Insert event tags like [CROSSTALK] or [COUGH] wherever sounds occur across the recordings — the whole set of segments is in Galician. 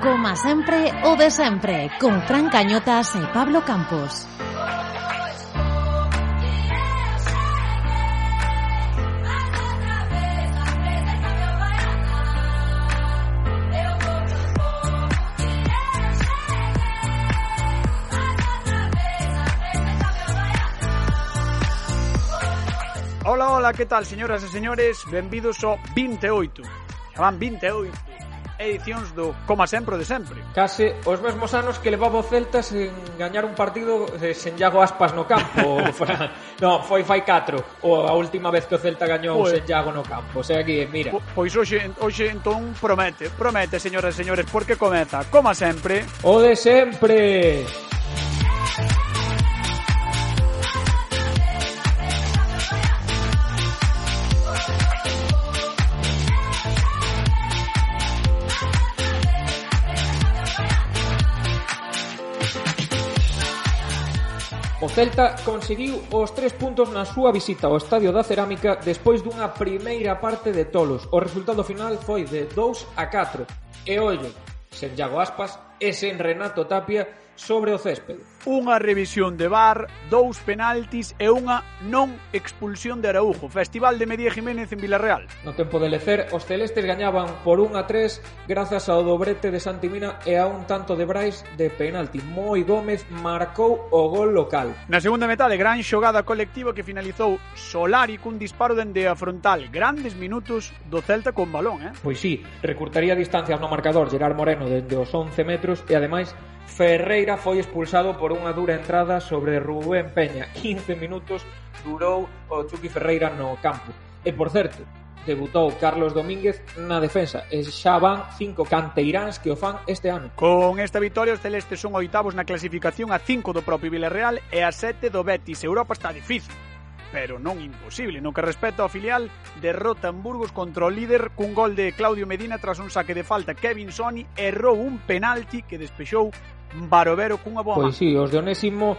Coma sempre, o de sempre, con Fran Cañotas e Pablo Campos. Hola, hola, que tal, señoras e señores? Benvidos ao 28. Xa van 28 edicións do Coma Sempre de Sempre. Case os mesmos anos que levaba o Celta sen gañar un partido eh, sen Iago Aspas no campo. [LAUGHS] fora... no, foi fai 4 o a última vez que o Celta gañou pues, sen Iago no campo. O sea que, mira. Pois hoxe, hoxe entón promete, promete, señoras e señores, porque comeza, Coma Sempre... O de sempre. Celta conseguiu os tres puntos na súa visita ao Estadio da Cerámica despois dunha primeira parte de tolos. O resultado final foi de 2 a 4. E ollo, sen Iago Aspas e sen Renato Tapia, sobre o céspede. Unha revisión de VAR, dous penaltis e unha non expulsión de Araujo. Festival de Media Jiménez en Villarreal. No tempo de lecer, os celestes gañaban por 1 a 3 grazas ao dobrete de Santimina e a un tanto de Brais de penalti. Moi Gómez marcou o gol local. Na segunda metade, gran xogada colectiva que finalizou Solari cun disparo dende a frontal. Grandes minutos do Celta con balón, eh? Pois sí, recurtaría distancias no marcador Gerard Moreno dende os 11 metros e ademais Ferreira foi expulsado por unha dura entrada sobre Rubén Peña. 15 minutos durou o Chucky Ferreira no campo. E por certo, debutou Carlos Domínguez na defensa e xa van cinco canteiráns que o fan este ano. Con esta vitoria os celestes son oitavos na clasificación a 5 do propio Villarreal e a 7 do Betis. Europa está difícil pero non imposible. No que respecta ao filial, derrota en Burgos contra o líder cun gol de Claudio Medina tras un saque de falta. Kevin Soni errou un penalti que despexou Barovero cunha boa Pois sí, os de Onésimo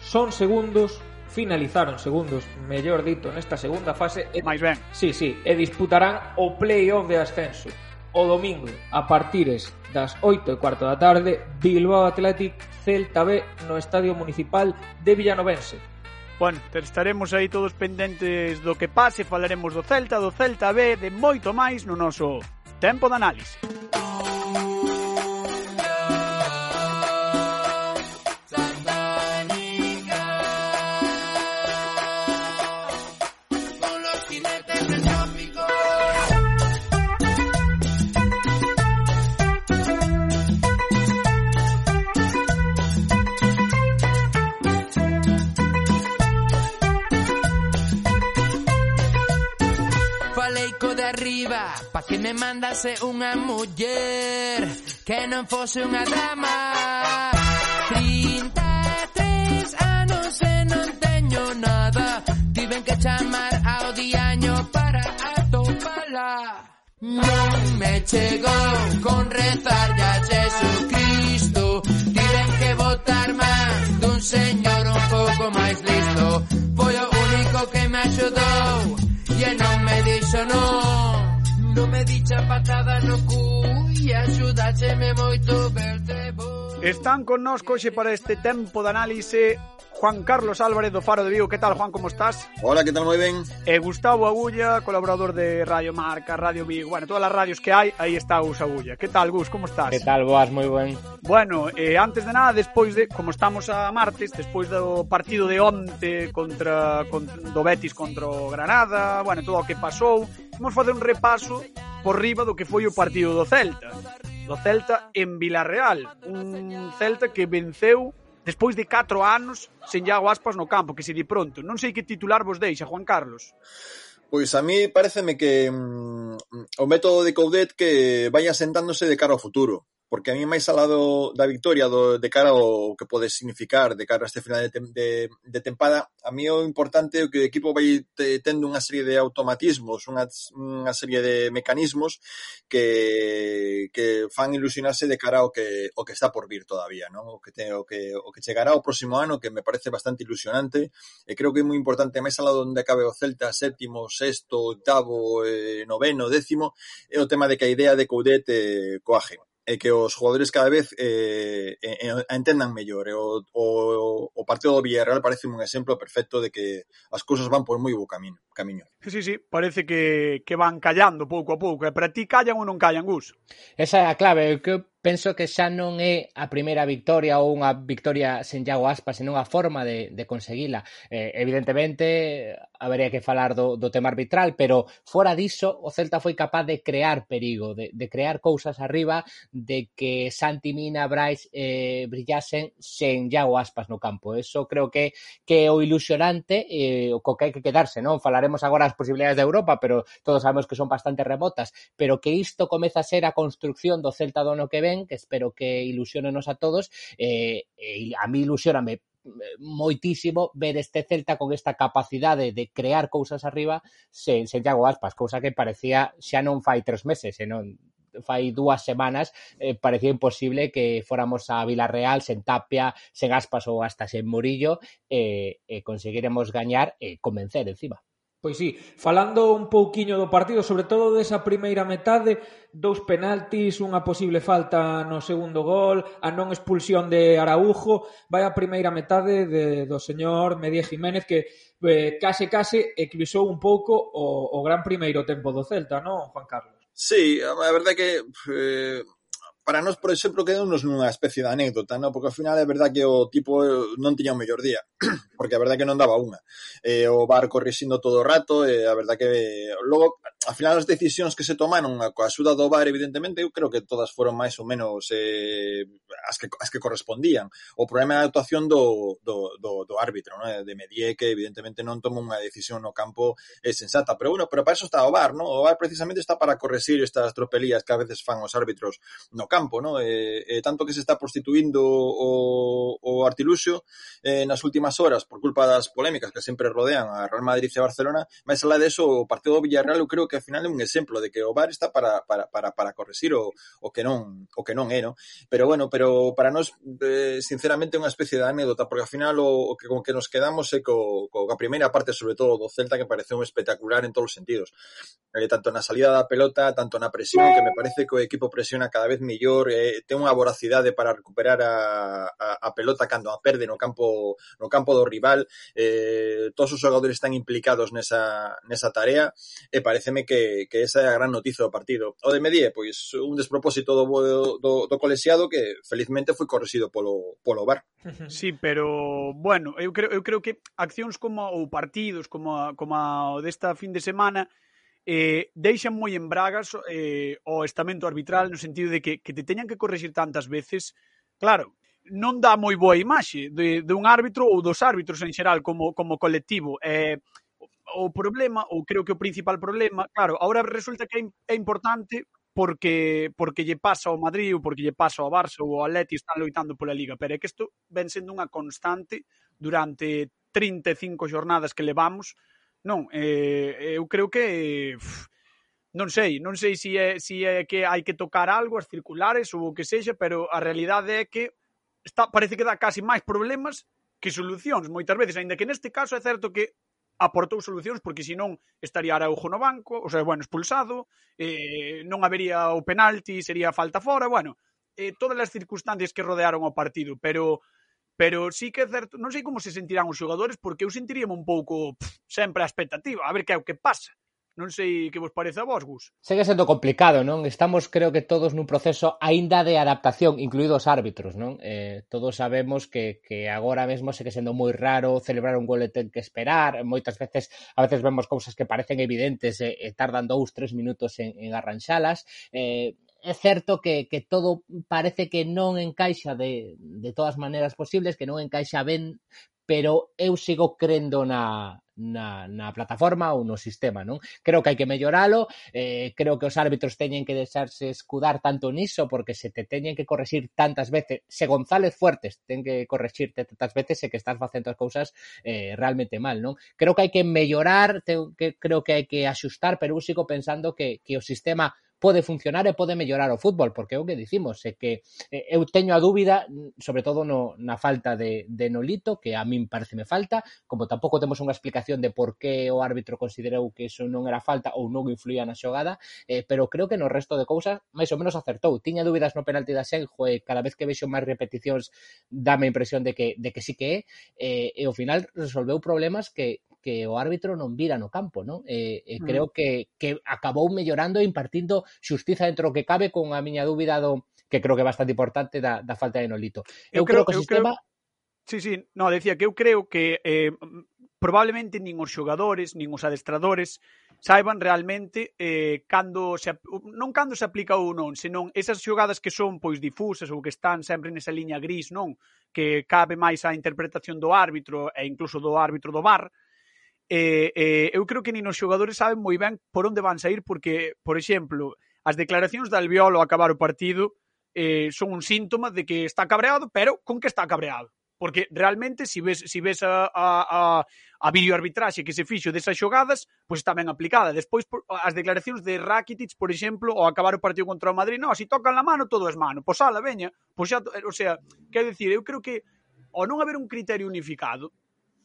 son segundos finalizaron segundos, mellor dito, nesta segunda fase. E, máis ben. Sí, sí, e disputarán o play-off de ascenso. O domingo, a partires das 8 e cuarto da tarde, Bilbao Athletic Celta B no Estadio Municipal de Villanovense. Bueno, estaremos aí todos pendentes do que pase, falaremos do Celta, do Celta B, de moito máis no noso tempo de análise. Pa que me mandase unha muller Que non fose unha dama. 33 anos e non teño nada. Tiven que chamar ao diaño para atopala. Non me chegou con rezar a Jesucristo. Tiven que votar máis dun señor un pouco máis listo. Foi o único que me axudou E non me dixo non Chapatada no cu e axudácheme moito verte bo Están connosco hoxe para este tempo de análise Juan Carlos Álvarez do Faro de Vigo. Que tal, Juan, como estás? Hola, que tal, moi ben? E Gustavo Agulla, colaborador de Radio Marca, Radio Vigo. Bueno, todas as radios que hai, aí está Gus Agulla. Que tal, Gus, como estás? Que tal, boas, moi ben. Bueno, eh, antes de nada, despois de, como estamos a martes, despois do partido de onte contra, contra do Betis contra o Granada, bueno, todo o que pasou, vamos facer un repaso por riba do que foi o partido do Celta do Celta en Vilarreal. Un Celta que venceu despois de 4 anos sen Iago Aspas no campo, que se di pronto. Non sei que titular vos deixa, Juan Carlos. Pois a mí pareceme que mm, o método de Coudet que vai asentándose de cara ao futuro porque a mí máis alado da victoria do, de cara ao que pode significar de cara a este final de, tem, de, de tempada, a mí o importante é que o equipo vai tendo unha serie de automatismos, unha, unha serie de mecanismos que, que fan ilusionarse de cara ao que, o que está por vir todavía, non? O que, te, o que, o que chegará o próximo ano, que me parece bastante ilusionante, e creo que é moi importante máis alado onde acabe o Celta, séptimo, sexto, octavo, eh, noveno, décimo, é o tema de que a idea de Coudet eh, coaje e que os jogadores cada vez eh, entendan mellor. E o, o, o partido do Villarreal parece un exemplo perfecto de que as cousas van por moi bo camino. camiño. Sí, sí, parece que, que van callando pouco a pouco. E para ti callan ou non callan, Gus? Esa é a clave. Que penso que xa non é a primeira victoria ou unha victoria sen Iago Aspas, senón a forma de, de conseguila. Eh, evidentemente, habería que falar do, do tema arbitral, pero fora diso, o Celta foi capaz de crear perigo, de, de crear cousas arriba, de que Santi Mina, Brais eh, brillasen sen Iago Aspas no campo. Eso creo que que é o ilusionante eh, co que hai que quedarse, non? Falaremos agora as posibilidades de Europa, pero todos sabemos que son bastante remotas, pero que isto comeza a ser a construcción do Celta do ano que ven que espero que ilusionenos a todos, eh, e a mí ilusioname eh, moitísimo ver este Celta con esta capacidade de crear cousas arriba sen, sen Iago Aspas, cousa que parecía xa non fai tres meses, senón fai dúas semanas eh, parecía imposible que fóramos a Vilarreal sen Tapia, sen Aspas ou hasta sen Murillo e conseguiremos gañar e convencer encima. Pois sí, falando un pouquiño do partido, sobre todo desa primeira metade, dous penaltis, unha posible falta no segundo gol, a non expulsión de Araujo, vai a primeira metade de, do señor Medie Jiménez que eh, case case eclipsou un pouco o, o gran primeiro tempo do Celta, non, Juan Carlos? Sí, a verdade que eh, para nós, por exemplo, quedamos nunha especie de anécdota, non? Porque ao final é verdad que o tipo eh, non tiña o mellor día, [CLEARS THROAT] porque a verdad que non daba unha. E o bar corrixindo todo o rato, e a verdad que eh, logo, ao final as decisións que se tomaron coa axuda do bar, evidentemente, eu creo que todas foron máis ou menos eh, as, que, as que correspondían. O problema é a actuación do, do, do, do árbitro, non? de Medie, que evidentemente non tomou unha decisión no campo eh, sensata. Pero bueno, pero para eso está o bar, non? O bar precisamente está para corregir estas tropelías que a veces fan os árbitros no campo, no? E, e tanto que se está prostituindo o, o artiluxo eh, nas últimas horas por culpa das polémicas que sempre rodean a Real Madrid e a Barcelona, máis alá eso o partido do Villarreal eu creo que ao final é un exemplo de que o VAR está para, para, para, para corresir o, o que non o que non é, no? Pero bueno, pero para nós eh, sinceramente é unha especie de anécdota, porque ao final o, o que con que nos quedamos é co, co a primeira parte sobre todo do Celta que pareceu espectacular en todos os sentidos. Eh, tanto na salida da pelota, tanto na presión, que me parece que o equipo presiona cada vez mellor mellor eh, ten unha voracidade para recuperar a, a, a pelota cando a perde no campo no campo do rival. Eh, todos os xogadores están implicados nesa, nesa tarea e pareceme que, que esa é a gran noticia do partido. O de Medie, pois un despropósito do, do, do colexiado que felizmente foi correxido polo, polo bar Sí, pero bueno, eu creo, eu creo que accións como ou partidos como, a, como a desta fin de semana eh, deixan moi en bragas eh, o estamento arbitral no sentido de que, que te teñan que corregir tantas veces, claro, non dá moi boa imaxe de, de un árbitro ou dos árbitros en xeral como, como colectivo. Eh, o problema, ou creo que o principal problema, claro, agora resulta que é importante porque porque lle pasa ao Madrid ou porque lle pasa ao Barça ou ao Atleti están loitando pola Liga, pero é que isto ven sendo unha constante durante 35 jornadas que levamos Non, eh, eu creo que... uf, non sei, non sei se si é, si é que hai que tocar algo, as circulares ou o que sexa, pero a realidade é que está, parece que dá casi máis problemas que solucións, moitas veces, aínda que neste caso é certo que aportou solucións porque senón estaría Araujo no banco, o sea, bueno, expulsado, eh, non habería o penalti, sería falta fora, bueno, eh, todas as circunstancias que rodearon o partido, pero pero sí que é certo, non sei como se sentirán os xogadores, porque eu sentiríame un pouco pff, sempre a expectativa, a ver que é o que pasa. Non sei que vos parece a vos, Gus. Segue sendo complicado, non? Estamos, creo que todos nun proceso aínda de adaptación, incluídos os árbitros, non? Eh, todos sabemos que, que agora mesmo segue sendo moi raro celebrar un gol e ten que esperar. Moitas veces, a veces vemos cousas que parecen evidentes e, eh, e tardan dous, tres minutos en, en arranxalas. Eh, é certo que, que todo parece que non encaixa de, de todas maneiras posibles, que non encaixa ben, pero eu sigo crendo na, na, na plataforma ou no sistema, non? Creo que hai que melloralo, eh, creo que os árbitros teñen que deixarse escudar tanto niso porque se te teñen que corregir tantas veces, se González Fuertes ten que corregirte tantas veces e que estás facendo as cousas eh, realmente mal, non? Creo que hai que mellorar, te, que, creo que hai que axustar, pero eu sigo pensando que, que o sistema pode funcionar e pode mellorar o fútbol, porque é o que dicimos, é que eh, eu teño a dúbida, sobre todo no, na falta de, de Nolito, que a min pareceme falta, como tampouco temos unha explicación de por que o árbitro considerou que eso non era falta ou non influía na xogada, eh, pero creo que no resto de cousas máis ou menos acertou. Tiña dúbidas no penalti da Senjo e cada vez que vexo máis repeticións dame a impresión de que, de que sí que é, eh, e ao final resolveu problemas que, que o árbitro non vira no campo, non? E, eh, e eh, mm. creo que, que acabou mellorando e impartindo xustiza dentro do que cabe con a miña dúbida do que creo que é bastante importante da, da falta de Nolito. Eu, eu creo, creo que o sistema creo... Sí, sí, no, decía que eu creo que eh, probablemente nin os xogadores, nin os adestradores saiban realmente eh, cando se, non cando se aplica ou non, senón esas xogadas que son pois difusas ou que están sempre nesa liña gris, non? Que cabe máis a interpretación do árbitro e incluso do árbitro do bar, eh, eh, eu creo que nin os xogadores saben moi ben por onde van sair porque, por exemplo, as declaracións de Albiol ao acabar o partido eh, son un síntoma de que está cabreado, pero con que está cabreado porque realmente se si ves, si ves a, a, a, a videoarbitraxe que se fixo desas xogadas, pois pues está ben aplicada. Despois, as declaracións de Rakitic, por exemplo, ao acabar o partido contra o Madrid, no, si tocan la mano, todo é mano. Pois ala, veña. Pois xa, o sea, quero dicir, eu creo que ao non haber un criterio unificado,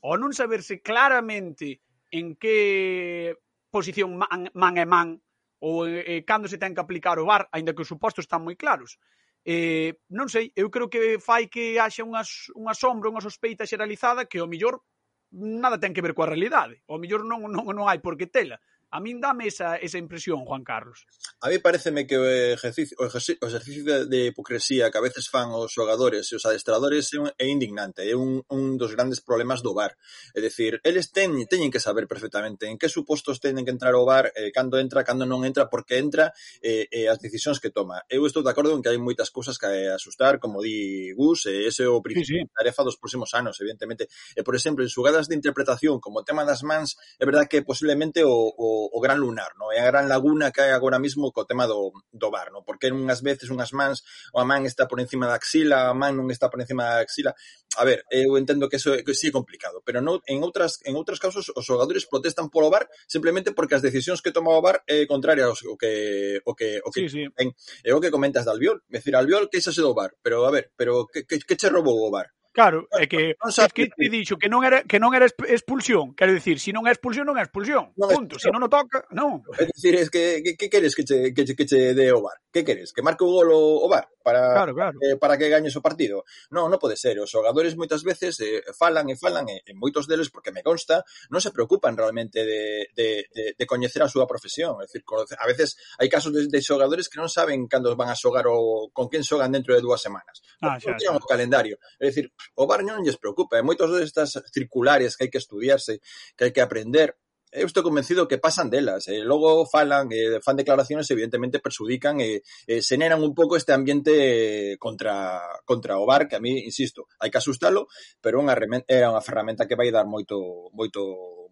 ao non saberse claramente en que posición man, man é man ou eh, cando se ten que aplicar o VAR, aínda que os supostos están moi claros. Eh, non sei, eu creo que fai que haxa unhas, unha sombra, unha sospeita xeralizada que o millor nada ten que ver coa realidade. O millor non, non, non hai por que tela. A min dame esa, esa impresión, Juan Carlos. A mí pareceme que o exercicio, o exercicio, de hipocresía que a veces fan os xogadores e os adestradores é indignante, é un, un dos grandes problemas do bar. É dicir, eles ten, teñen que saber perfectamente en que supostos teñen que entrar o bar, eh, cando entra, cando non entra, porque entra e eh, eh, as decisións que toma. Eu estou de acordo en que hai moitas cousas que asustar, como di Gus, e eh, ese é o principal sí, sí. tarefa dos próximos anos, evidentemente. E, por exemplo, en xugadas de interpretación, como o tema das mans, é verdad que posiblemente o, o o, gran lunar, no? É a gran laguna que hai agora mesmo co tema do, do bar, no? Porque unhas veces unhas mans, a man está por encima da axila, a man non está por encima da axila. A ver, eu entendo que eso é, que sí é complicado, pero no, en outras en outros casos os xogadores protestan polo bar simplemente porque as decisións que toma o bar é contraria ao que o que o que sí, sí. En, é o que comentas de Albiol, decir Albiol que xa se do bar, pero a ver, pero que que, que che roubou o bar? Claro, é que, é que te dixo que non era que non era expulsión, quero dicir, se si non é expulsión, non é expulsión. Punto, se non o toca, non. É dicir, es que que que queres que che que, que che dé o VAR? Que queres? Que marque o gol o VAR para claro, claro. Eh, para que gañes o partido? Non, non pode ser. Os xogadores moitas veces eh, falan e falan e, e moitos deles porque me consta, non se preocupan realmente de de de, de coñecer a súa profesión, é dicir, a veces hai casos de, de xogadores que non saben cando van a xogar ou con quen xogan dentro de dúas semanas. Ah, xa, xa. o calendario. É dicir, o bar non lles preocupa, e moitos destas circulares que hai que estudiarse, que hai que aprender, eu estou convencido que pasan delas, e logo falan, e fan declaraciones, evidentemente persudican e, e xeneran un pouco este ambiente contra, contra o bar, que a mí, insisto, hai que asustalo, pero unha era unha ferramenta que vai dar moito, moito,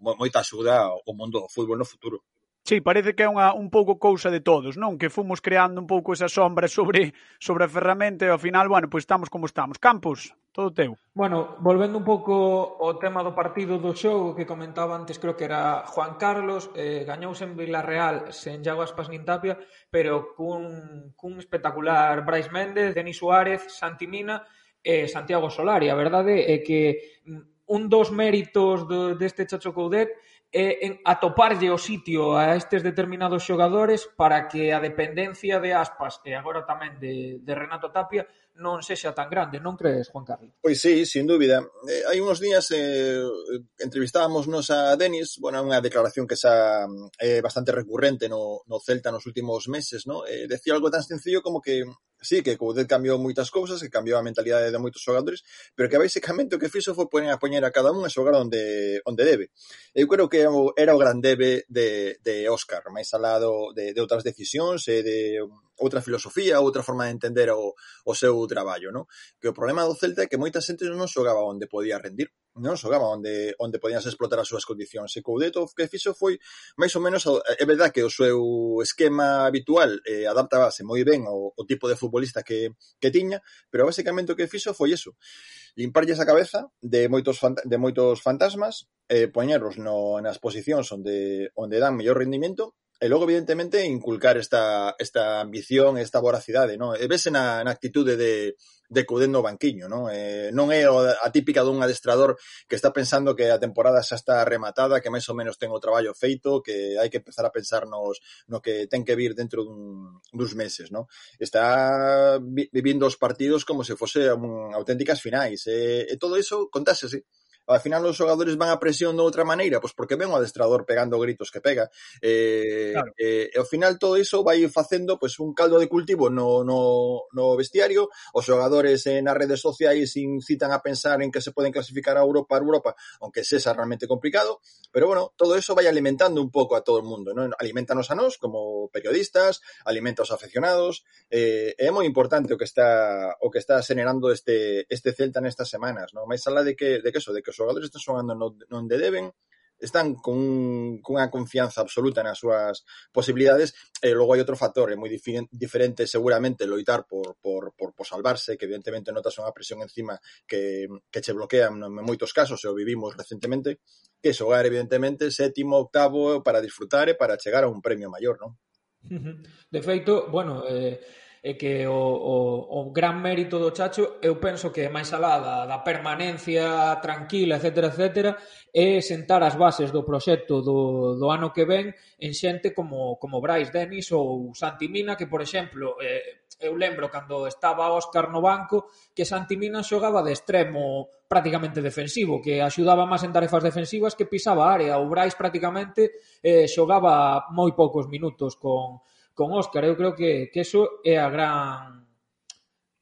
moita axuda ao mundo do fútbol no futuro. Sí, parece que é unha un pouco cousa de todos, non? Que fomos creando un pouco esa sombra [LAUGHS] sobre sobre a ferramenta e ao final, bueno, pois estamos como estamos. Campos, todo teu. Bueno, volvendo un pouco ao tema do partido do xogo que comentaba antes, creo que era Juan Carlos, eh, gañouse en Villarreal sen Iago Aspas nin Tapia, pero cun, cun espectacular Brais Méndez, Denis Suárez, Santi Mina e eh, Santiago Solari. A verdade é que mm, un dos méritos do, deste Chacho Coudet eh, en atoparlle o sitio a estes determinados xogadores para que a dependencia de Aspas e agora tamén de, de Renato Tapia non sexa tan grande, non crees, Juan Carlos? Pois sí, sin dúbida. Eh, hai uns días eh, entrevistábamos nos a Denis, bueno, unha declaración que xa é eh, bastante recurrente no, no Celta nos últimos meses, no? Eh, decía algo tan sencillo como que sí, que Coudet cambiou moitas cousas, que cambiou a mentalidade de moitos xogadores, pero que basicamente o que fixo foi poner a poñer a cada un a xogar onde, onde debe. Eu creo que era o gran debe de, de Óscar, máis alado de, de outras decisións e de outra filosofía, outra forma de entender o, o seu traballo, non? Que o problema do Celta é que moita xente non xogaba onde podía rendir, non xogaba onde onde podías explotar as súas condicións. E Coudeto que fixo foi máis ou menos é verdad que o seu esquema habitual eh, adaptábase moi ben ao, ao tipo de futbolista que, que tiña, pero basicamente o que fixo foi eso. Limparlles a cabeza de moitos de moitos fantasmas, eh, poñerlos no, nas posicións onde onde dan mellor rendimento E logo, evidentemente, inculcar esta, esta ambición, esta voracidade, non? E vese na, na actitude de, de Cudén no banquiño, non? Eh, non é a típica dun adestrador que está pensando que a temporada xa está rematada, que máis ou menos ten o traballo feito, que hai que empezar a pensar nos, no que ten que vir dentro dun, duns meses, non? Está vivindo os partidos como se fose un, auténticas finais, eh, e todo iso contase, Sí ao final os xogadores van a presión de outra maneira, pois porque ven o adestrador pegando gritos que pega. Eh, claro. eh, e ao final todo iso vai facendo pois un caldo de cultivo no, no, no vestiario, os xogadores eh, nas redes sociais incitan a pensar en que se poden clasificar a Europa, a Europa, aunque sexa realmente complicado, pero bueno, todo eso vai alimentando un pouco a todo o mundo, ¿no? Alimentanos a nós como periodistas, alimenta os aficionados, eh, é moi importante o que está o que está xenerando este este Celta nestas semanas, ¿no? Mais alá de que de que eso, de que os xogadores están xogando onde deben, están con cunha confianza absoluta nas súas posibilidades e logo hai outro factor, é moi diferente seguramente loitar por, por, por, por salvarse, que evidentemente notas unha presión encima que, que che bloquean en moitos casos, e o vivimos recentemente, que xogar evidentemente sétimo, octavo para disfrutar e para chegar a un premio maior, non? [LAUGHS] De feito, bueno, eh, e que o, o, o gran mérito do Chacho eu penso que é máis alá da, da permanencia tranquila, etc, etc, é sentar as bases do proxecto do, do ano que ven en xente como, como Brais Denis ou Santi Mina, que, por exemplo, eh, eu lembro cando estaba Óscar no banco que Santi Mina xogaba de extremo prácticamente defensivo, que axudaba máis en tarefas defensivas que pisaba a área. O Brais prácticamente eh, xogaba moi poucos minutos con, con Óscar. Eu creo que, que eso é a gran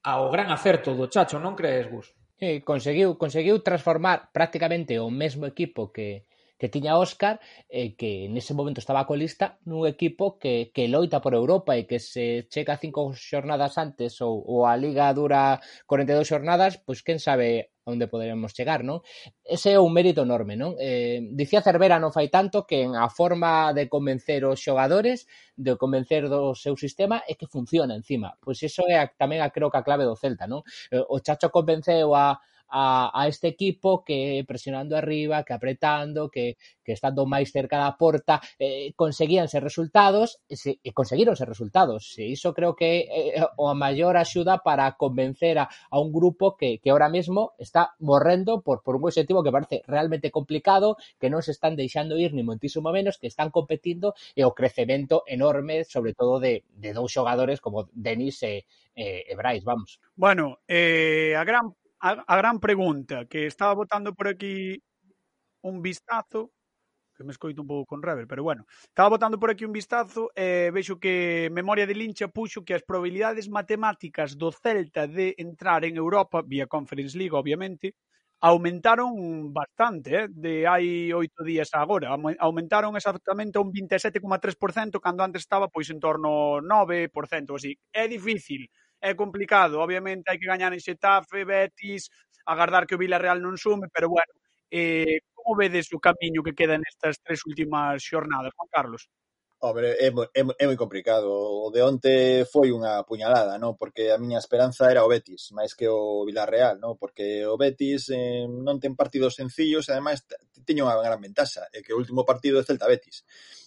ao gran acerto do Chacho, non crees, Gus? Sí, conseguiu, conseguiu transformar prácticamente o mesmo equipo que, que tiña Óscar e que nese momento estaba colista nun equipo que, que loita por Europa e que se chega cinco xornadas antes ou, ou a Liga dura 42 xornadas, pois quen sabe onde poderemos chegar, non? Ese é un mérito enorme, non? Eh, dicía Cervera non fai tanto que en a forma de convencer os xogadores, de convencer do seu sistema é que funciona encima. Pois iso é a, tamén a, creo que a clave do Celta, non? Eh, o Chacho convenceu a, a, a este equipo que presionando arriba, que apretando, que, que estando máis cerca da porta, eh, conseguíanse resultados, eh, se, e conseguíronse resultados. E iso creo que é eh, a maior axuda para convencer a, a un grupo que, que ahora mesmo está morrendo por, por un objetivo que parece realmente complicado, que non se están deixando ir ni moitísimo menos, que están competindo e eh, o crecemento enorme, sobre todo de, de dous xogadores como Denis e, eh, e, e Bryce, vamos. Bueno, eh, a gran a, a gran pregunta que estaba botando por aquí un vistazo que me escoito un pouco con Rebel, pero bueno, estaba botando por aquí un vistazo e eh, vexo que Memoria de Lincha puxo que as probabilidades matemáticas do Celta de entrar en Europa vía Conference League, obviamente, aumentaron bastante, eh, de hai oito días agora, aumentaron exactamente un 27,3% cando antes estaba pois en torno 9% así. É difícil é complicado. Obviamente hai que gañar en Xetafe, Betis, agardar que o Villarreal non sume, pero bueno, eh, como vedes o camiño que queda nestas tres últimas xornadas, Juan Carlos? Hombre, é, é, é moi complicado. O de onte foi unha puñalada, non? Porque a miña esperanza era o Betis, máis que o Villarreal, non? Porque o Betis eh, non ten partidos sencillos e ademais teño unha gran ventaxa, é que o último partido é Celta Betis.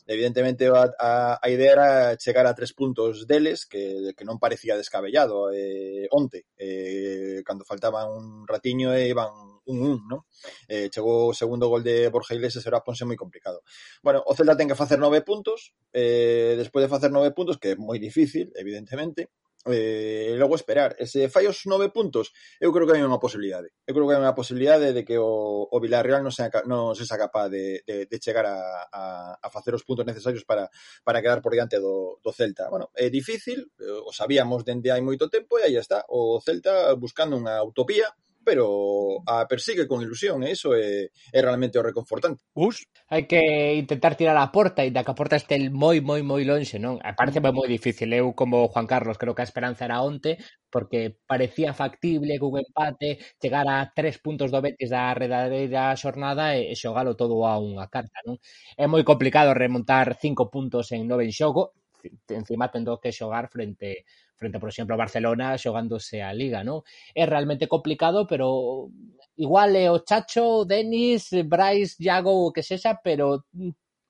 Evidentemente, a, a, a idea era chegar a tres puntos deles, que, que non parecía descabellado eh, onte, eh, cando faltaban un ratiño e iban un un, non? Eh, chegou o segundo gol de Borja Iglesias e ponse moi complicado. Bueno, o Celta ten que facer nove puntos, eh, despois de facer nove puntos, que é moi difícil, evidentemente, eh, logo esperar. E se fai os nove puntos, eu creo que hai unha posibilidade. Eu creo que hai unha posibilidade de que o, o Villarreal non sea, non sexa capaz de, de, de chegar a, a, a facer os puntos necesarios para, para quedar por diante do, do Celta. Bueno, é difícil, eh, o sabíamos dende hai moito tempo e aí está, o Celta buscando unha utopía pero ah, a persigue con ilusión e iso é, é realmente o reconfortante. Gus? Hai que intentar tirar a porta e da que a porta este moi, moi, moi lonxe, non? Eh, parece mm. moi difícil. Eu, como Juan Carlos, creo que a esperanza era onte, porque parecía factible que un empate chegara a tres puntos do Betis da redadeira xornada e xogalo todo a unha carta, non? É moi complicado remontar cinco puntos en nove en xogo, encima tendo que xogar frente frente, por exemplo, a Barcelona xogándose a Liga, non? É realmente complicado, pero igual é o Chacho, Denis, Bryce, Iago, o que sexa, pero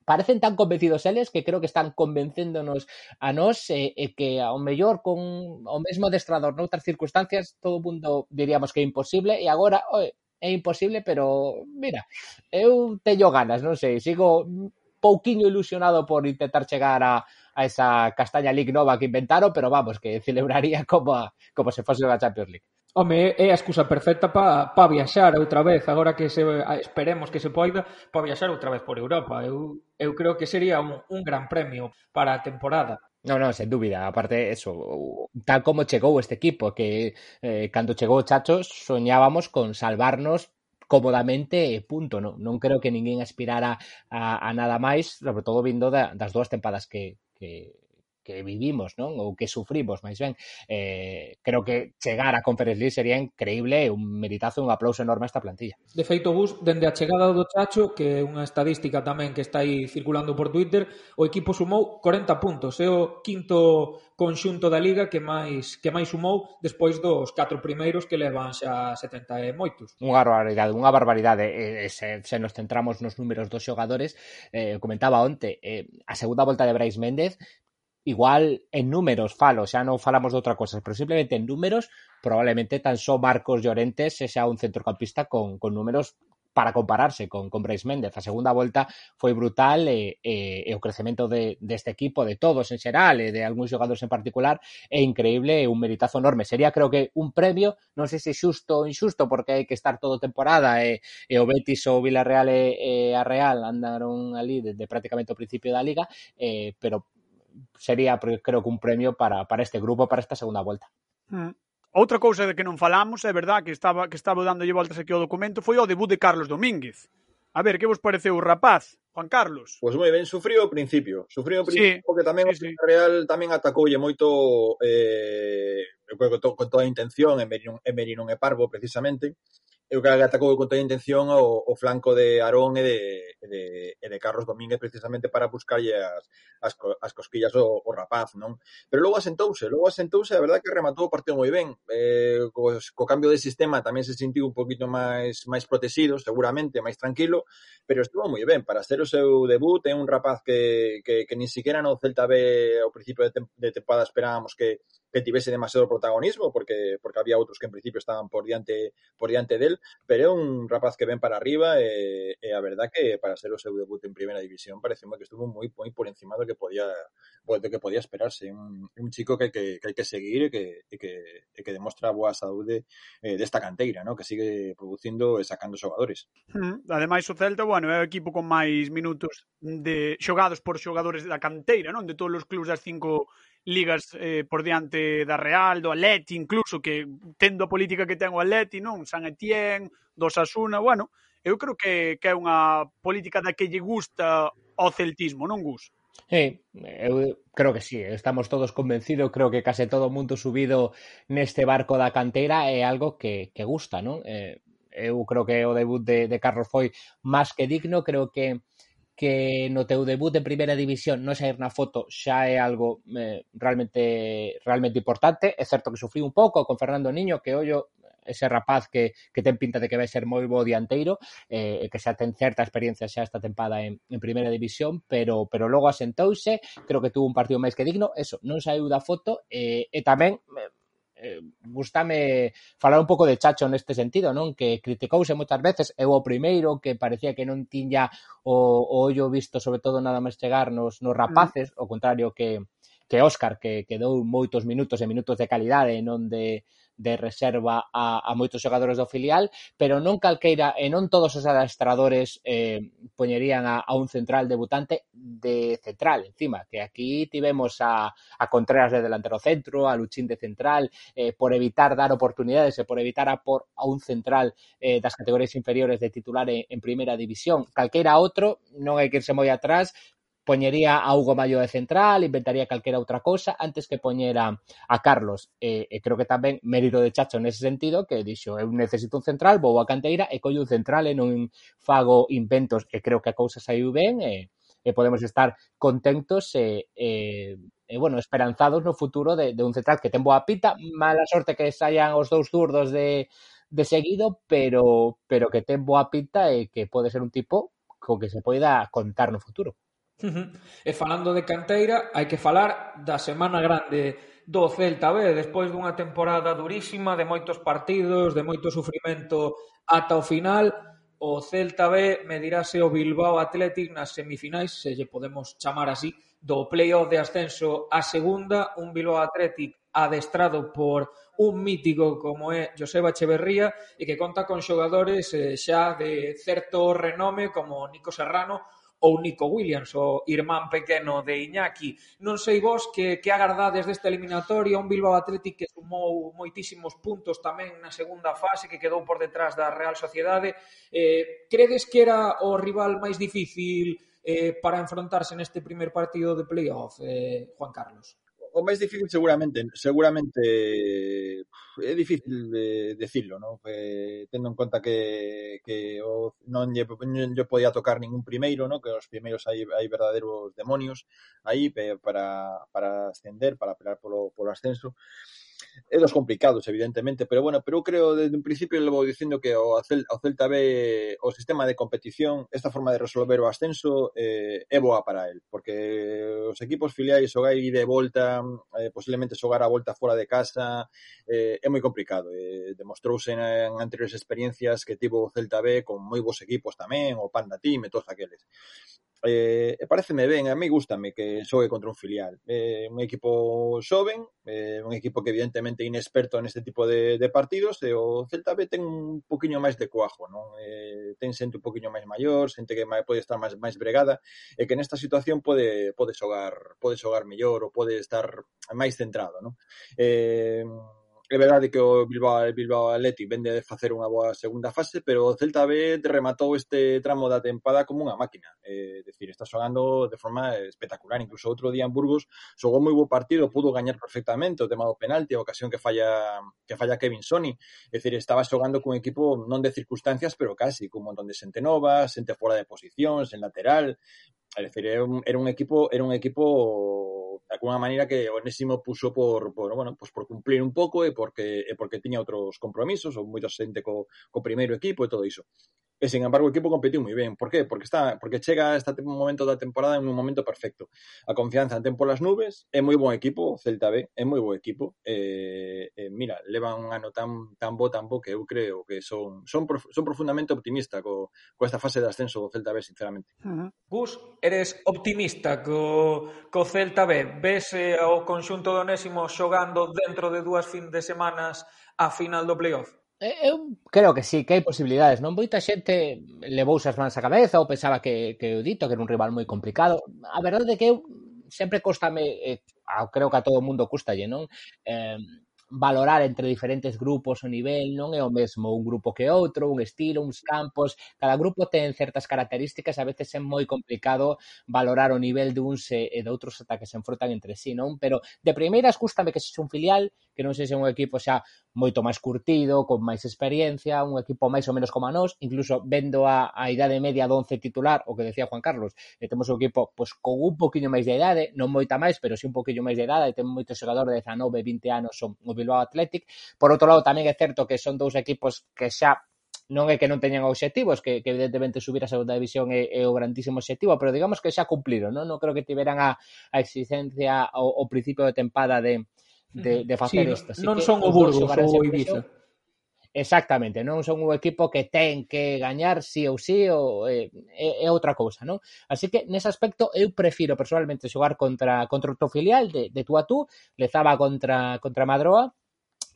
parecen tan convencidos eles que creo que están convencéndonos a nós e, e que ao mellor con o mesmo adestrador noutras circunstancias todo o mundo diríamos que é imposible e agora oe, é imposible, pero mira, eu teño ganas, non sei, sigo pouquiño ilusionado por intentar chegar a, a esa castaña League nova que inventaron, pero vamos, que celebraría como, a, como se fose a Champions League. Home, é a excusa perfecta para pa viaxar outra vez, agora que se, esperemos que se poida, para viaxar outra vez por Europa. Eu, eu creo que sería un, un gran premio para a temporada. Non, non, sen dúbida, aparte eso, tal como chegou este equipo, que eh, cando chegou Chachos soñábamos con salvarnos cómodamente e punto. Non, non creo que ninguén aspirara a, a nada máis, sobre todo vindo da, das dúas tempadas que, que, que vivimos, non? Ou que sufrimos, máis ben. Eh, creo que chegar a Conference League sería increíble, un meritazo, un aplauso enorme a esta plantilla. De feito, Gus, dende a chegada do Chacho, que é unha estadística tamén que está aí circulando por Twitter, o equipo sumou 40 puntos, é o quinto conxunto da liga que máis que máis sumou despois dos catro primeiros que levan xa 70 e moitos. Unha barbaridade, unha barbaridade. E, se, se nos centramos nos números dos xogadores, eh, comentaba onte, eh, a segunda volta de Brais Méndez igual en números falo, xa non falamos de outra cosa, pero simplemente en números probablemente tan só Marcos Llorente se xa un centrocampista con, con números para compararse con, con Brais Méndez. A segunda volta foi brutal e, e, e o crecemento de, deste equipo, de todos en xeral e de algúns xogadores en particular, é increíble e un meritazo enorme. Sería, creo que, un premio, non sei se xusto ou inxusto, porque hai que estar toda temporada e, e o Betis ou o Villarreal e, e a Real andaron ali desde prácticamente o principio da Liga, eh, pero sería, creo que un premio para, para este grupo, para esta segunda volta. Mm. Outra cousa de que non falamos, é verdad que estaba que estaba dándolle voltas aquí ao documento, foi o debut de Carlos Domínguez. A ver, que vos pareceu o rapaz, Juan Carlos? Pois pues moi ben, sufriu ao principio. Sufriu ao principio sí, porque tamén sí, o sí. Real tamén atacoulle moito eh, con, to, con toda a intención, Emery non, Emery non é parvo precisamente eu que atacou con toda a intención o, o flanco de Arón e de, e de, e de Carlos Domínguez precisamente para buscarlle as, as, as cosquillas o, o rapaz, non? Pero logo asentouse, logo asentouse, a verdade que rematou o partido moi ben. Eh, co, co cambio de sistema tamén se sentiu un poquito máis máis protegido, seguramente, máis tranquilo, pero estuvo moi ben. Para ser o seu debut, é un rapaz que, que, que ni siquiera no Celta B ao principio de, tem, de temporada esperábamos que, que tivese demasiado protagonismo porque porque había outros que en principio estaban por diante por diante del pero é un rapaz que ven para arriba e, e a verdad que para ser o seu debut en primeira división parece que estuvo moi moi por encima do que podía do que podía esperarse, un, un chico que, que, que hai que seguir e que, e que, e que demostra boa saúde eh, desta canteira, ¿no? que sigue producindo e sacando xogadores. Mm, ademais o Celta, bueno, é o equipo con máis minutos de xogados por xogadores da canteira, non? De todos os clubes das cinco ligas eh, por diante da Real, do Atleti, incluso que tendo a política que ten o Atleti, non? San Etienne, do Sasuna, bueno, eu creo que, que é unha política da que lle gusta ao celtismo, non Gus? Eh, eu creo que sí, estamos todos convencidos, creo que case todo o mundo subido neste barco da cantera é algo que, que gusta, non? Eh, eu creo que o debut de, de Carlos foi máis que digno, creo que que no teu debut en primeira división non sair na foto xa é algo eh, realmente realmente importante. É certo que sufriu un pouco con Fernando Niño, que ollo ese rapaz que, que ten pinta de que vai ser moi bo dianteiro eh, e eh, que xa ten certa experiencia xa esta tempada en, en primeira división pero pero logo asentouse creo que tuvo un partido máis que digno eso, non saiu da foto eh, e tamén eh, eh, gustame falar un pouco de Chacho neste sentido, non? Que criticouse moitas veces, eu o primeiro que parecía que non tiña o, o ollo visto sobre todo nada máis chegar nos, nos rapaces, mm. o contrario que que Óscar que quedou moitos minutos e minutos de calidade non de de reserva a, a moitos xogadores do filial, pero non calqueira e non todos os adestradores eh, poñerían a, a un central debutante de central, encima, que aquí tivemos a, a Contreras de delantero centro, a Luchín de central, eh, por evitar dar oportunidades e por evitar a, por, a un central eh, das categorías inferiores de titular en, en primeira división. Calqueira outro, non hai que irse moi atrás, poñería a Hugo Mayo de central, inventaría calquera outra cousa antes que poñera a, a Carlos. E, e creo que tamén mérito de Chacho nese sentido que dixo, eu necesito un central, vou a canteira e collo un central e non fago inventos e creo que a cousa saiu ben e, e podemos estar contentos e, e, e bueno, esperanzados no futuro de, de un central que ten boa pita, mala sorte que saian os dous zurdos de, de seguido, pero pero que ten boa pinta e que pode ser un tipo co que se poida contar no futuro. E falando de canteira, hai que falar da semana grande do Celta B, despois dunha temporada durísima, de moitos partidos, de moito sufrimento ata o final, o Celta B medirase o Bilbao Athletic nas semifinais, se lle podemos chamar así, do playoff de ascenso a segunda, un Bilbao Athletic adestrado por un mítico como é Joseba Echeverría e que conta con xogadores eh, xa de certo renome como Nico Serrano ou Nico Williams, o irmán pequeno de Iñaki. Non sei vos que, que agardades desta eliminatoria, un Bilbao Athletic que sumou moitísimos puntos tamén na segunda fase, que quedou por detrás da Real Sociedade. Eh, credes que era o rival máis difícil eh, para enfrontarse neste primer partido de playoff, eh, Juan Carlos? o máis difícil seguramente, seguramente é difícil de decirlo, ¿no? Eh, tendo en conta que, que o, non, lle, non lle podía tocar ningún primeiro, ¿no? Que os primeiros hai, hai verdadeiros demonios aí para, para ascender, para pelear polo, polo ascenso é dos complicados, evidentemente, pero bueno, pero eu creo desde un principio levo dicindo que o, Cel o Celta ve o sistema de competición, esta forma de resolver o ascenso eh, é boa para el, porque os equipos filiais xogai de volta, eh, posiblemente xogar a volta fora de casa, eh, é moi complicado. Eh, demostrouse en, en anteriores experiencias que tivo o Celta B con moi bons equipos tamén, o Panda Team e todos aqueles eh, e pareceme ben, a mí gustame que xogue contra un filial. Eh, un equipo xoven, eh, un equipo que evidentemente inexperto neste tipo de, de partidos, e o Celta B ten un poquinho máis de cuajo, non? Eh, ten xente un poquinho máis maior, xente que pode estar máis máis bregada, e que nesta situación pode pode xogar, pode xogar mellor ou pode estar máis centrado, non? Eh, É verdade que o Bilbao, eh, Bilbao Athletic vende de facer unha boa segunda fase, pero o Celta B rematou este tramo da tempada como unha máquina. Eh, é decir, está xogando de forma espectacular. Incluso outro día en Burgos xogou moi bo partido, pudo gañar perfectamente o tema do penalti, a ocasión que falla que falla Kevin Sony. É decir, estaba xogando cun equipo non de circunstancias, pero casi, cun montón de xente nova, xente fora de posicións, en lateral, É decir, era un, era un equipo, era un equipo de alguna maneira que o Onésimo puxo por, por, bueno, pues por cumplir un pouco e porque e porque tiña outros compromisos ou moita xente co, co primeiro equipo e todo iso. E, sin embargo, o equipo competiu moi ben. Por qué? Porque está porque chega este momento da temporada en un momento perfecto. A confianza ten polas nubes, é moi bon equipo, o Celta B, é moi bo equipo. Eh, eh, mira, leva un ano tan tan bo, tan bo que eu creo que son son, prof, son profundamente optimista co, co esta fase de ascenso do Celta B, sinceramente. Uh -huh. Gus, eres optimista co, co Celta B? Ves eh, o conxunto do Onésimo xogando dentro de dúas fin de semanas a final do playoff? Eh, eu creo que sí, que hai posibilidades, non? Moita xente levou as mans á cabeza ou pensaba que, que o dito que era un rival moi complicado. A verdade é que eu sempre costame, eh, creo que a todo mundo custalle, non? Eh, valorar entre diferentes grupos o nivel non é o mesmo un grupo que outro, un estilo, uns campos, cada grupo ten certas características, a veces é moi complicado valorar o nivel de uns e, e de outros ata que se enfrontan entre sí, non? Pero de primeiras gustame que sexe un filial, que non sexa un equipo xa moito máis curtido, con máis experiencia, un equipo máis ou menos como a nós, incluso vendo a, a idade media do 11 titular, o que decía Juan Carlos, e temos un equipo pois, con un poquinho máis de idade, non moita máis, pero si sí un poquinho máis de idade, e ten moito xogador de 19, 20 anos, son do Bilbao Athletic. Por outro lado, tamén é certo que son dous equipos que xa non é que non teñan obxectivos, que, que evidentemente subir a segunda división é, é o grandísimo obxectivo, pero digamos que xa cumpliron, non, non creo que tiveran a, a exigencia ao, ao principio de tempada de, de, de facer sí, isto. Así non que, son o Burgos ou o Ibiza. Exactamente, non son un equipo que ten que gañar sí ou sí ou eh, é, é outra cousa, non? Así que nese aspecto eu prefiro personalmente xogar contra contra o teu filial de, de tú a tú, Lezaba contra contra Madroa,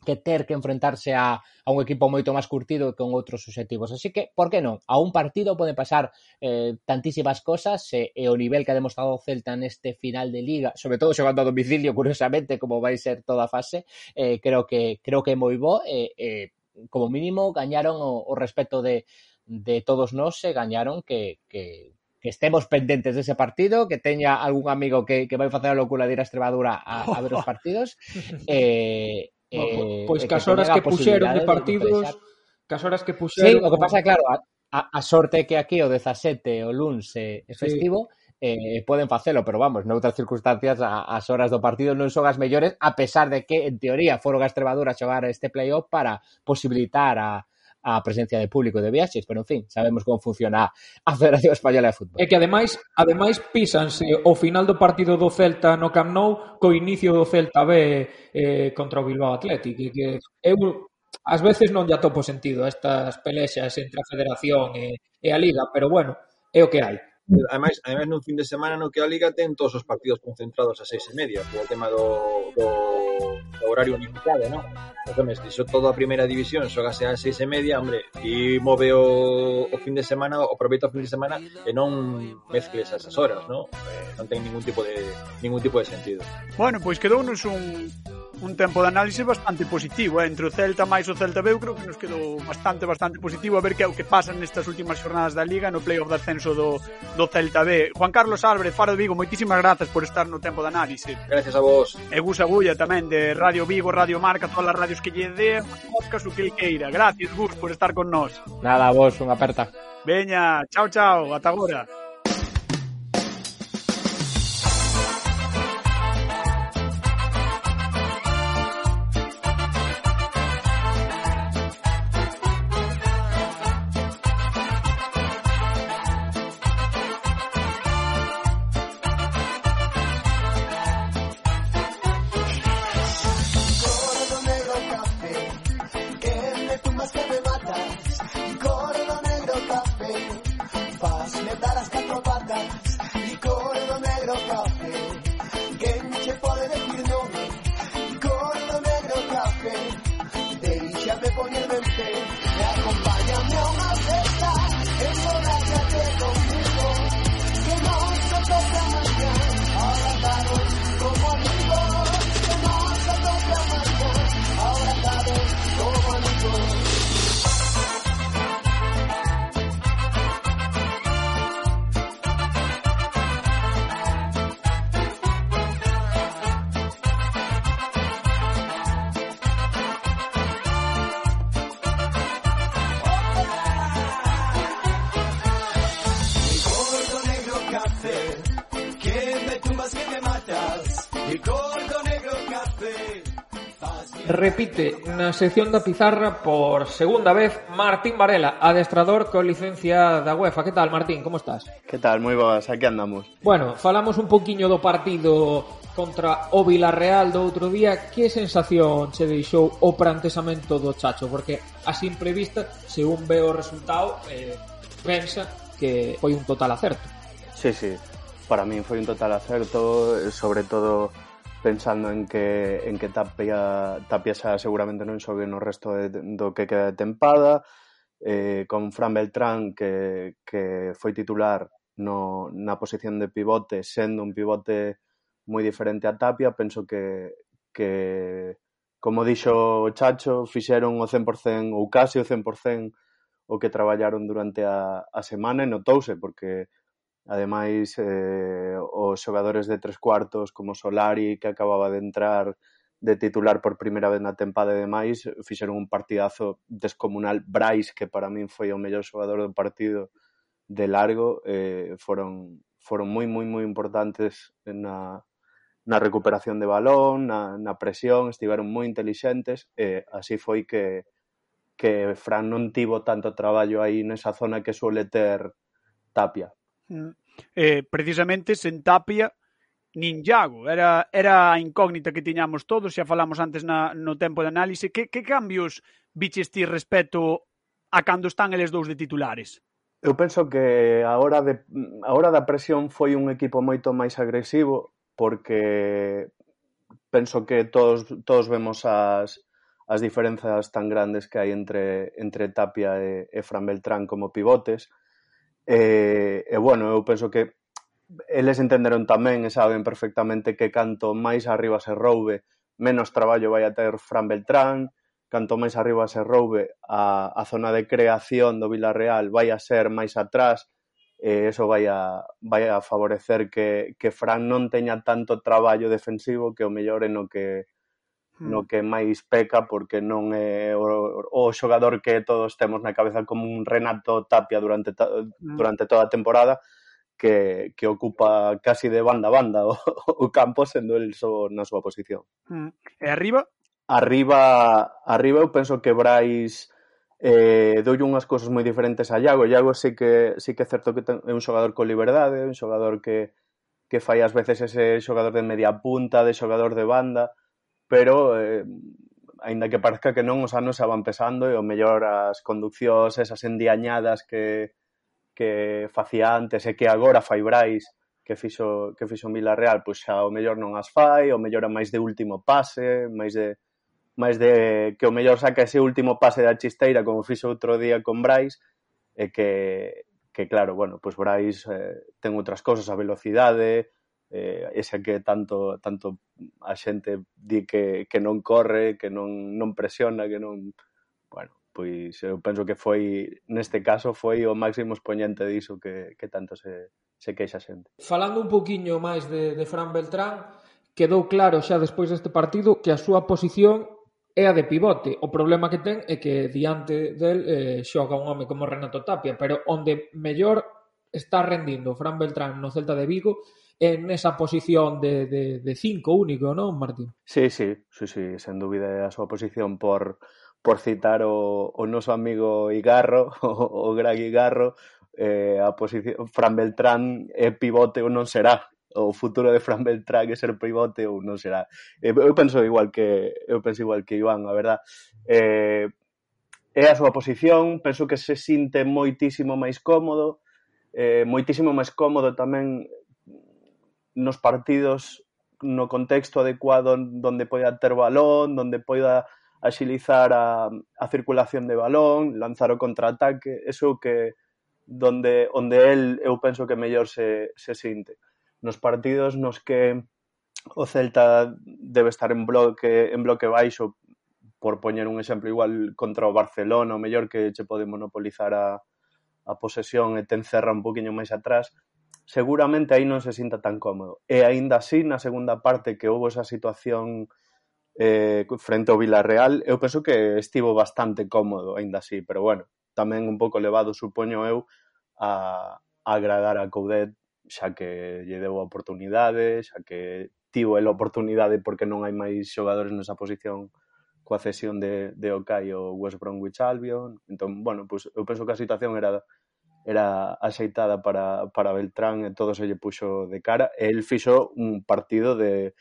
que ter que enfrentarse a, a un equipo moito máis curtido que con outros obxectivos. Así que, por que non? A un partido pode pasar eh, tantísimas cosas e, e o nivel que ha demostrado o Celta neste final de Liga, sobre todo xogando a domicilio, [LAUGHS] curiosamente, como vai ser toda a fase, eh, creo que creo que é moi bo e eh, eh, como mínimo gañaron o, o respeto de, de todos nós e gañaron que, que, que estemos pendentes dese partido, que teña algún amigo que, que vai facer a locura de ir a Extremadura a, a ver os [LAUGHS] partidos. eh, eh, pois pues, horas que, puxeron de partidos, cas horas que puxeron... Sí, o que pasa, claro, a, a, a sorte que aquí o 17 o luns é festivo, sí eh, poden facelo, pero vamos, noutras circunstancias a, as horas do partido non son as mellores, a pesar de que, en teoría, foron a Extremadura a xogar este playoff para posibilitar a, a presencia de público de viaxes, pero en fin, sabemos como funciona a Federación Española de Fútbol. É que ademais, ademais písanse o final do partido do Celta no Camp Nou co inicio do Celta B eh, contra o Bilbao Athletic, e que eu ás veces non lle atopo sentido a estas pelexas entre a Federación e, e a Liga, pero bueno, é o que hai ademais, ademais nun fin de semana no que a Liga ten todos os partidos concentrados a seis e media, por o tema do, do, do horario limitado, non? Entón, se iso toda a primeira división xogase a seis e media, hombre, ti move o, o fin de semana, o aproveita o fin de semana e non mezcles esas horas, non? Eh, non ten ningún tipo de ningún tipo de sentido. Bueno, pois quedounos un un tempo de análise bastante positivo, eh? entre o Celta máis o Celta B, eu creo que nos quedou bastante bastante positivo a ver que é o que pasa nestas últimas xornadas da Liga no playoff de ascenso do, do Celta B. Juan Carlos Álvarez, Faro de Vigo, moitísimas grazas por estar no tempo de análise. Gracias a vos. E Gus Agulla tamén de Radio Vigo, Radio Marca, todas as radios que lle dé, podcast o que ele queira. Gracias, Gus, por estar con nós. Nada, vos, unha aperta. Veña, chao, chao, ata agora. repite na sección da pizarra por segunda vez Martín Varela, adestrador con licencia da UEFA. Que tal, Martín? Como estás? Que tal? Moi boas, aquí andamos. Bueno, falamos un poquiño do partido contra o Villarreal do outro día. Que sensación che deixou o prantesamento do Chacho? Porque a simple vista, se un ve o resultado, eh, pensa que foi un total acerto. Sí, sí. Para min foi un total acerto, sobre todo pensando en que, en que Tapia, Tapia xa seguramente non xogue no resto de, do que queda de tempada, eh, con Fran Beltrán que, que foi titular no, na posición de pivote, sendo un pivote moi diferente a Tapia, penso que, que como dixo Chacho, fixeron o 100% ou casi o 100% o que traballaron durante a, a semana e notouse, porque Ademais, eh, os xogadores de tres cuartos como Solari, que acababa de entrar de titular por primeira vez na tempada e demais, fixeron un partidazo descomunal. Brais, que para min foi o mellor xogador do partido de largo, eh, foron foron moi, moi, moi importantes na, na recuperación de balón, na, na presión, estiveron moi intelixentes, e así foi que, que Fran non tivo tanto traballo aí nesa zona que suele ter Tapia. Mm eh, precisamente sen Tapia nin Iago. Era, era a incógnita que tiñamos todos, xa falamos antes na, no tempo de análise. Que, que cambios biches ti respecto a cando están eles dous de titulares? Eu penso que a hora, de, a hora da presión foi un equipo moito máis agresivo porque penso que todos, todos vemos as, as diferenzas tan grandes que hai entre, entre Tapia e, e Fran Beltrán como pivotes E, e bueno, eu penso que eles entenderon tamén e saben perfectamente que canto máis arriba se roube, menos traballo vai a ter Fran Beltrán, canto máis arriba se roube a, a zona de creación do Villarreal vai a ser máis atrás, e eso vai a, vai a favorecer que, que Fran non teña tanto traballo defensivo que o mellor en o que no mm. que máis peca porque non é o, o xogador que todos temos na cabeza como un Renato Tapia durante ta, mm. durante toda a temporada que, que ocupa casi de banda a banda o, o campo sendo el so, na súa posición. Mm. E arriba? Arriba, arriba eu penso que Brais eh, doulle unhas cousas moi diferentes a Iago. Iago sí que, sí que é certo que ten, é un xogador con liberdade, un xogador que, que fai ás veces ese xogador de media punta, de xogador de banda, pero eh, aínda que parezca que non, os anos xa van pesando e o mellor as conduccións esas endiañadas que, que facía antes e que agora fai Brais que fixo, que fixo Villarreal, pois xa o mellor non as fai, o mellor é máis de último pase, máis de máis de que o mellor saca ese último pase da chisteira como fixo outro día con Brais e que, que claro, bueno, pois Brais eh, ten outras cousas, a velocidade, eh, esa que tanto, tanto a xente di que, que non corre, que non, non presiona, que non... Bueno, pois eu penso que foi, neste caso, foi o máximo expoñente diso que, que tanto se, se queixa a xente. Falando un poquinho máis de, de Fran Beltrán, quedou claro xa despois deste partido que a súa posición é a de pivote. O problema que ten é que diante del eh, xoga un home como Renato Tapia, pero onde mellor está rendindo Fran Beltrán no Celta de Vigo en esa posición de, de, de cinco único, non, Martín? Sí, sí, sí, sí, sen dúbida a súa posición por, por citar o, o noso amigo Igarro, [LAUGHS] o, o Greg Igarro, eh, a posición, Fran Beltrán é pivote ou non será, o futuro de Fran Beltrán é ser pivote ou non será. Eh, eu penso igual que eu penso igual que Iván, a verdad. Eh, é a súa posición, penso que se sinte moitísimo máis cómodo, eh, moitísimo máis cómodo tamén nos partidos no contexto adecuado donde poida ter balón, donde poida axilizar a, a circulación de balón, lanzar o contraataque, eso que donde onde el eu penso que mellor se, se sinte. Nos partidos nos que o Celta debe estar en bloque en bloque baixo por poñer un exemplo igual contra o Barcelona, o mellor que che pode monopolizar a, a posesión e te encerra un poquinho máis atrás, seguramente aí non se sinta tan cómodo. E aínda así, na segunda parte que houve esa situación eh, frente ao Villarreal, eu penso que estivo bastante cómodo, aínda así, pero bueno, tamén un pouco levado, supoño eu, a, a agradar a Coudet, xa que lle deu a oportunidade, xa que tivo el oportunidade porque non hai máis xogadores nesa posición coa cesión de, de Okai ao West Bromwich Albion. Entón, bueno, pues, eu penso que a situación era era axeitada para, para Beltrán e todo se lle puxo de cara e el fixo un partido de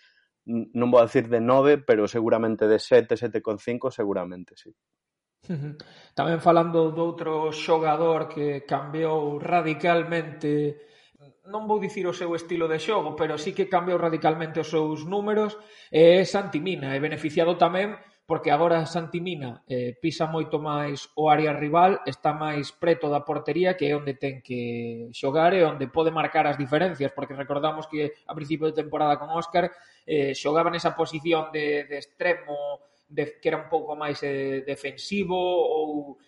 non vou a decir de 9, pero seguramente de 7, 7,5 seguramente, sí. Tamén falando doutro xogador que cambiou radicalmente non vou dicir o seu estilo de xogo, pero sí que cambiou radicalmente os seus números, é Santi Mina, e beneficiado tamén porque agora Santimina eh, pisa moito máis o área rival, está máis preto da portería que é onde ten que xogar e onde pode marcar as diferencias, porque recordamos que a principio de temporada con Óscar eh, xogaba nesa posición de, de extremo de, que era un pouco máis eh, defensivo ou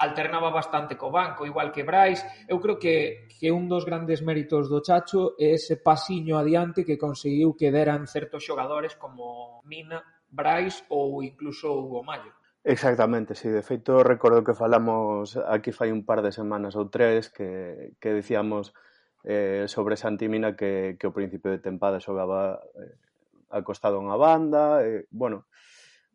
alternaba bastante co banco, igual que Brais. Eu creo que, que un dos grandes méritos do Chacho é ese pasiño adiante que conseguiu que deran certos xogadores como Mina Brais ou incluso Hugo Mayo. Exactamente, sí. De feito, recordo que falamos aquí fai un par de semanas ou tres que, que dicíamos eh, sobre Santimina que, que o principio de tempada xogaba eh, acostado unha banda. Eh, bueno,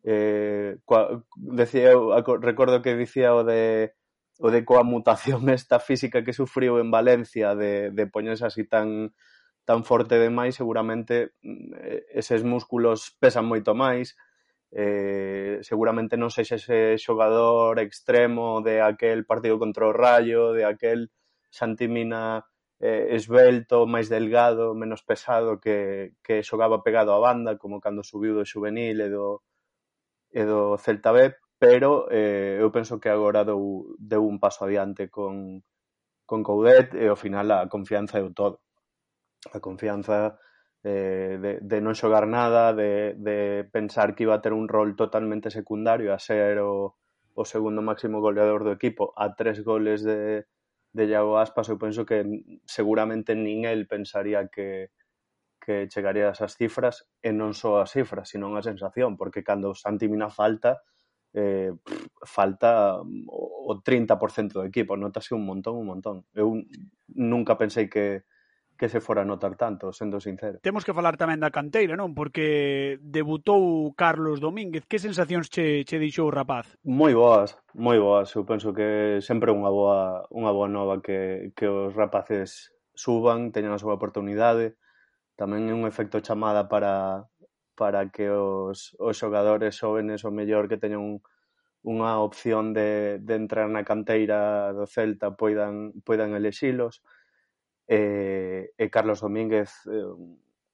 eh, coa, decía, recordo que dicía o de o de coa mutación [LAUGHS] esta física que sufriu en Valencia de, de poñerse así tan tan forte demais, seguramente mm, eses músculos pesan moito máis, eh, seguramente non sexa ese xogador extremo de aquel partido contra o Rayo, de aquel Santimina eh, esbelto, máis delgado, menos pesado que, que xogaba pegado á banda, como cando subiu do juvenil e do, e do Celta B, pero eh, eu penso que agora deu, deu un paso adiante con, con Coudet e ao final a confianza é o todo a confianza eh, de, de non xogar nada, de, de pensar que iba a ter un rol totalmente secundario a ser o, o segundo máximo goleador do equipo a tres goles de, de Iago Aspas, eu penso que seguramente nin el pensaría que, que chegaría a esas cifras e non só as cifras, sino a sensación, porque cando Santi Mina falta eh, pff, falta o 30% do equipo, notase un montón, un montón. Eu nunca pensei que, que se fora notar tanto, sendo sincero. Temos que falar tamén da canteira, non? Porque debutou Carlos Domínguez. Que sensacións che, che deixou o rapaz? Moi boas, moi boas. Eu penso que sempre unha boa, unha boa nova que, que os rapaces suban, teñan a súa oportunidade. Tamén é un efecto chamada para, para que os, os xogadores xóvenes o mellor que teñan un, unha opción de, de entrar na canteira do Celta poidan, poidan elexilos e, e Carlos Domínguez eh,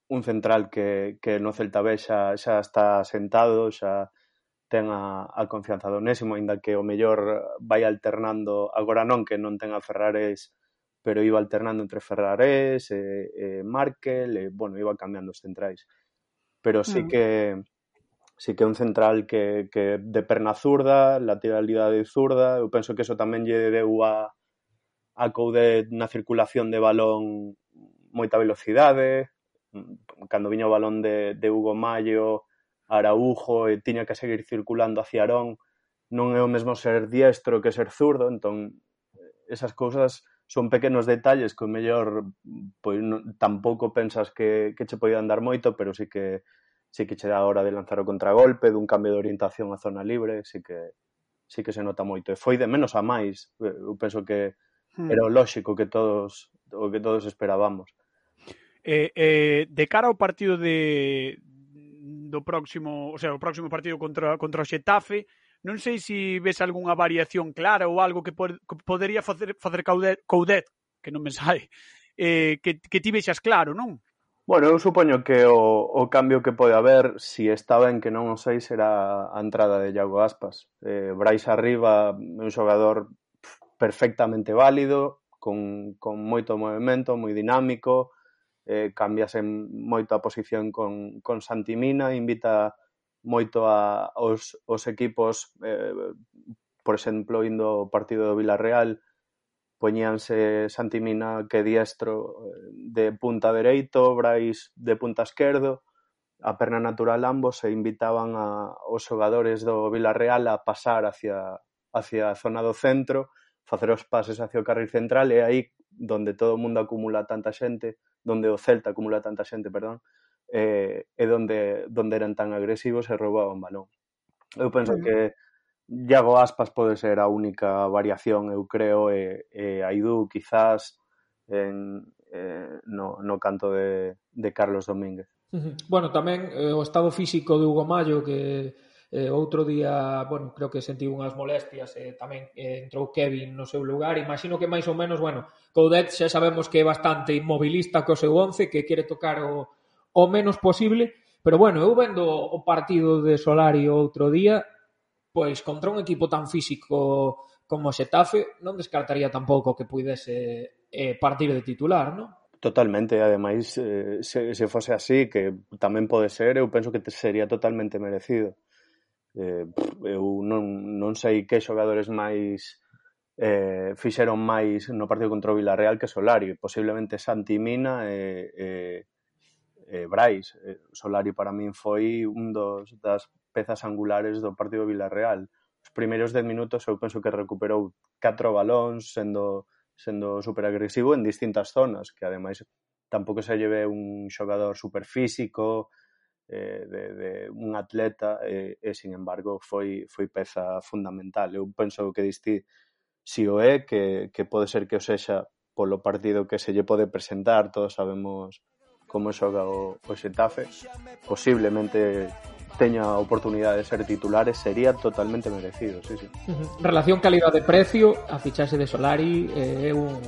un central que, que no Celta B xa, xa está sentado, xa ten a, a confianza do Onésimo, aínda que o mellor vai alternando, agora non que non ten a Ferrares, pero iba alternando entre Ferrares e, e Markel, e, bueno, iba cambiando os centrais. Pero sí mm. que sí que é un central que, que de perna zurda, lateralidade zurda, eu penso que eso tamén lle deu a, acoude na circulación de balón moita velocidade, cando viña o balón de, de Hugo Mayo, Araujo e tiña que seguir circulando hacia Arón, non é o mesmo ser diestro que ser zurdo, entón esas cousas son pequenos detalles que o mellor pois non, tampouco pensas que, que che poidan dar moito, pero sí que sí que che dá a hora de lanzar o contragolpe, dun cambio de orientación a zona libre, sí que sí que se nota moito. E foi de menos a máis. Eu penso que hmm. era o lóxico que todos o que todos esperábamos. Eh, eh, de cara ao partido de do próximo, o sea, o próximo partido contra contra o Xetafe, non sei se ves algunha variación clara ou algo que, pod que podería facer facer Coudet, Coudet, que non me sai, eh, que, que ti vexas claro, non? Bueno, eu supoño que o, o cambio que pode haber, se si está ben que non o sei, será a entrada de Iago Aspas. Eh, Brais Arriba, un xogador perfectamente válido, con, con moito movimento, moi dinámico, eh, cambiase moito a posición con, con Santimina, invita moito a, os, os equipos, eh, por exemplo, indo ao partido do Villarreal, poñíanse Santimina que diestro eh, de punta dereito, Brais de punta esquerdo, a perna natural ambos se invitaban a, os xogadores do Villarreal a pasar hacia, hacia a zona do centro facer os pases hacia o carril central e aí donde todo o mundo acumula tanta xente, donde o Celta acumula tanta xente, perdón, eh, e donde, donde eran tan agresivos e roubaban balón. Eu penso que Iago Aspas pode ser a única variación, eu creo, e, e Aidú quizás en, eh, no, no canto de, de Carlos Domínguez. Bueno, tamén eh, o estado físico de Hugo Mayo que Eh, outro día, bueno, creo que sentiu unhas molestias, eh, tamén eh, entrou Kevin no seu lugar, imagino que máis ou menos, bueno, Coudet xa sabemos que é bastante inmobilista co seu once, que quere tocar o, o menos posible, pero bueno, eu vendo o partido de Solari outro día, pois contra un equipo tan físico como Xetafe, non descartaría tampouco que puidese eh, partir de titular, non? Totalmente, ademais, eh, se, se fose así, que tamén pode ser, eu penso que sería totalmente merecido eh, eu non, non sei que xogadores máis eh, fixeron máis no partido contra o Villarreal que Solari, posiblemente Santi Mina e, e, e Brais. Eh, Solari para min foi un dos das pezas angulares do partido do Villarreal. Os primeiros 10 minutos eu penso que recuperou 4 balóns sendo sendo superagresivo en distintas zonas, que ademais tampouco se lleve un xogador superfísico físico, eh, de, de un atleta e, e, sin embargo, foi, foi peza fundamental. Eu penso que distí si o é, que, que pode ser que o sexa polo partido que se lle pode presentar, todos sabemos como xoga o, o Xetafe, posiblemente teña a oportunidade de ser titulares sería totalmente merecido, sí, sí. Uh -huh. Relación calidade de precio, a fichaxe de Solari eh, é eh, un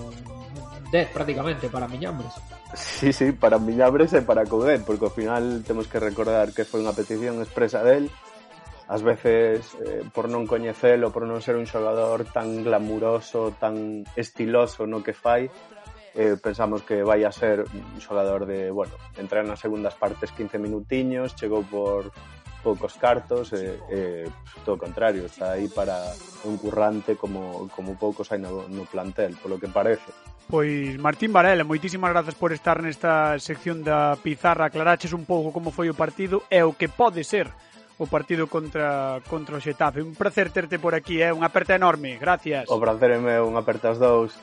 10 prácticamente para Miñambres. Sí, sí, para Miñabres e para Coudet, porque ao final temos que recordar que foi unha petición expresa del, ás veces eh, por non coñecelo, por non ser un xogador tan glamuroso, tan estiloso no que fai, eh, pensamos que vai a ser un xogador de, bueno, entrar nas segundas partes 15 minutiños, chegou por poucos cartos, e, eh, eh, todo o contrario, está aí para un currante como, como poucos hai no, no plantel, polo que parece. Pois Martín Varela, moitísimas grazas por estar nesta sección da Pizarra. Aclaraches un pouco como foi o partido e o que pode ser o partido contra contra o Xetafe. Un placer terte por aquí, é eh? unha aperta enorme. Gracias. O placer é meu, unha aperta aos dous.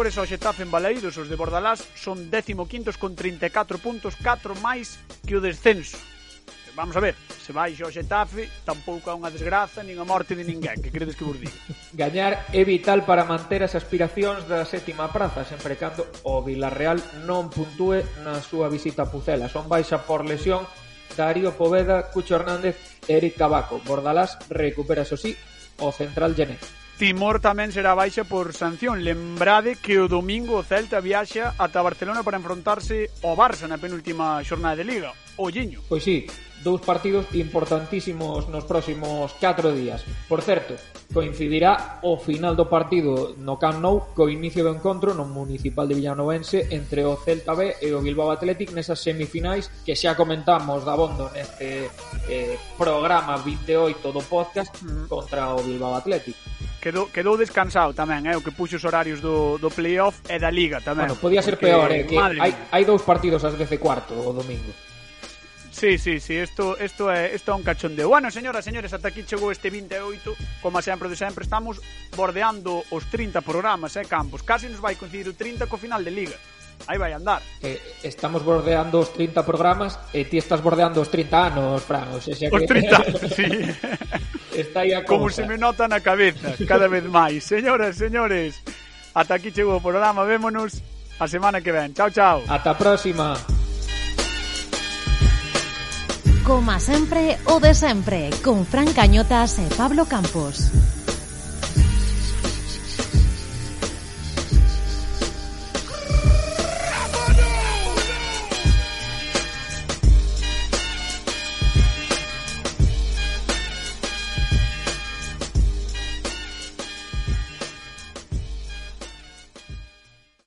Mércores ao Xetafe en Balaídos, os de Bordalás son 15 con 34 puntos, 4 máis que o descenso. Vamos a ver, se vai ao Xetafe tampouco é unha desgraza, nin a morte de ninguén, que credes que vos diga? [LAUGHS] Gañar é vital para manter as aspiracións da sétima praza, sempre cando o Villarreal non puntúe na súa visita a Pucela. Son baixa por lesión Darío Poveda, Cucho Hernández e Eric Cabaco. Bordalás recupera, eso sí, o central Genet. Timor tamén será baixa por sanción. Lembrade que o domingo o Celta viaxa ata Barcelona para enfrontarse ao Barça na penúltima xornada de Liga. Olliño. Pois sí, dous partidos importantísimos nos próximos 4 días. Por certo, coincidirá o final do partido no Camp Nou co inicio do encontro no Municipal de Villanovense entre o Celta B e o Bilbao Athletic nesas semifinais que xa comentamos da bondo neste eh, programa 28 do podcast mm. contra o Bilbao Athletic quedou, quedou descansado tamén, eh, o que puxo os horarios do, do playoff e da liga tamén. Bueno, podía ser porque, peor, eh, que hai, hai dous partidos ás 10 cuarto o domingo. Sí, sí, sí, isto, isto, é, isto é un cachondeo. Bueno, señoras señores, ata aquí chegou este 28, como sempre de sempre, estamos bordeando os 30 programas, eh, Campos. Casi nos vai coincidir o 30 co final de Liga. Aí vai andar. Eh, estamos bordeando os 30 programas e ti estás bordeando os 30 anos, Fran. O sea, que... Os [LAUGHS] 30, sí. Está aí a Como se me nota na cabeza, cada vez máis. Señoras, señores, ata aquí chegou o programa. Vémonos a semana que ven. Chao, chao. Ata a próxima. Como sempre o de sempre, con Fran Cañotas e Pablo Campos.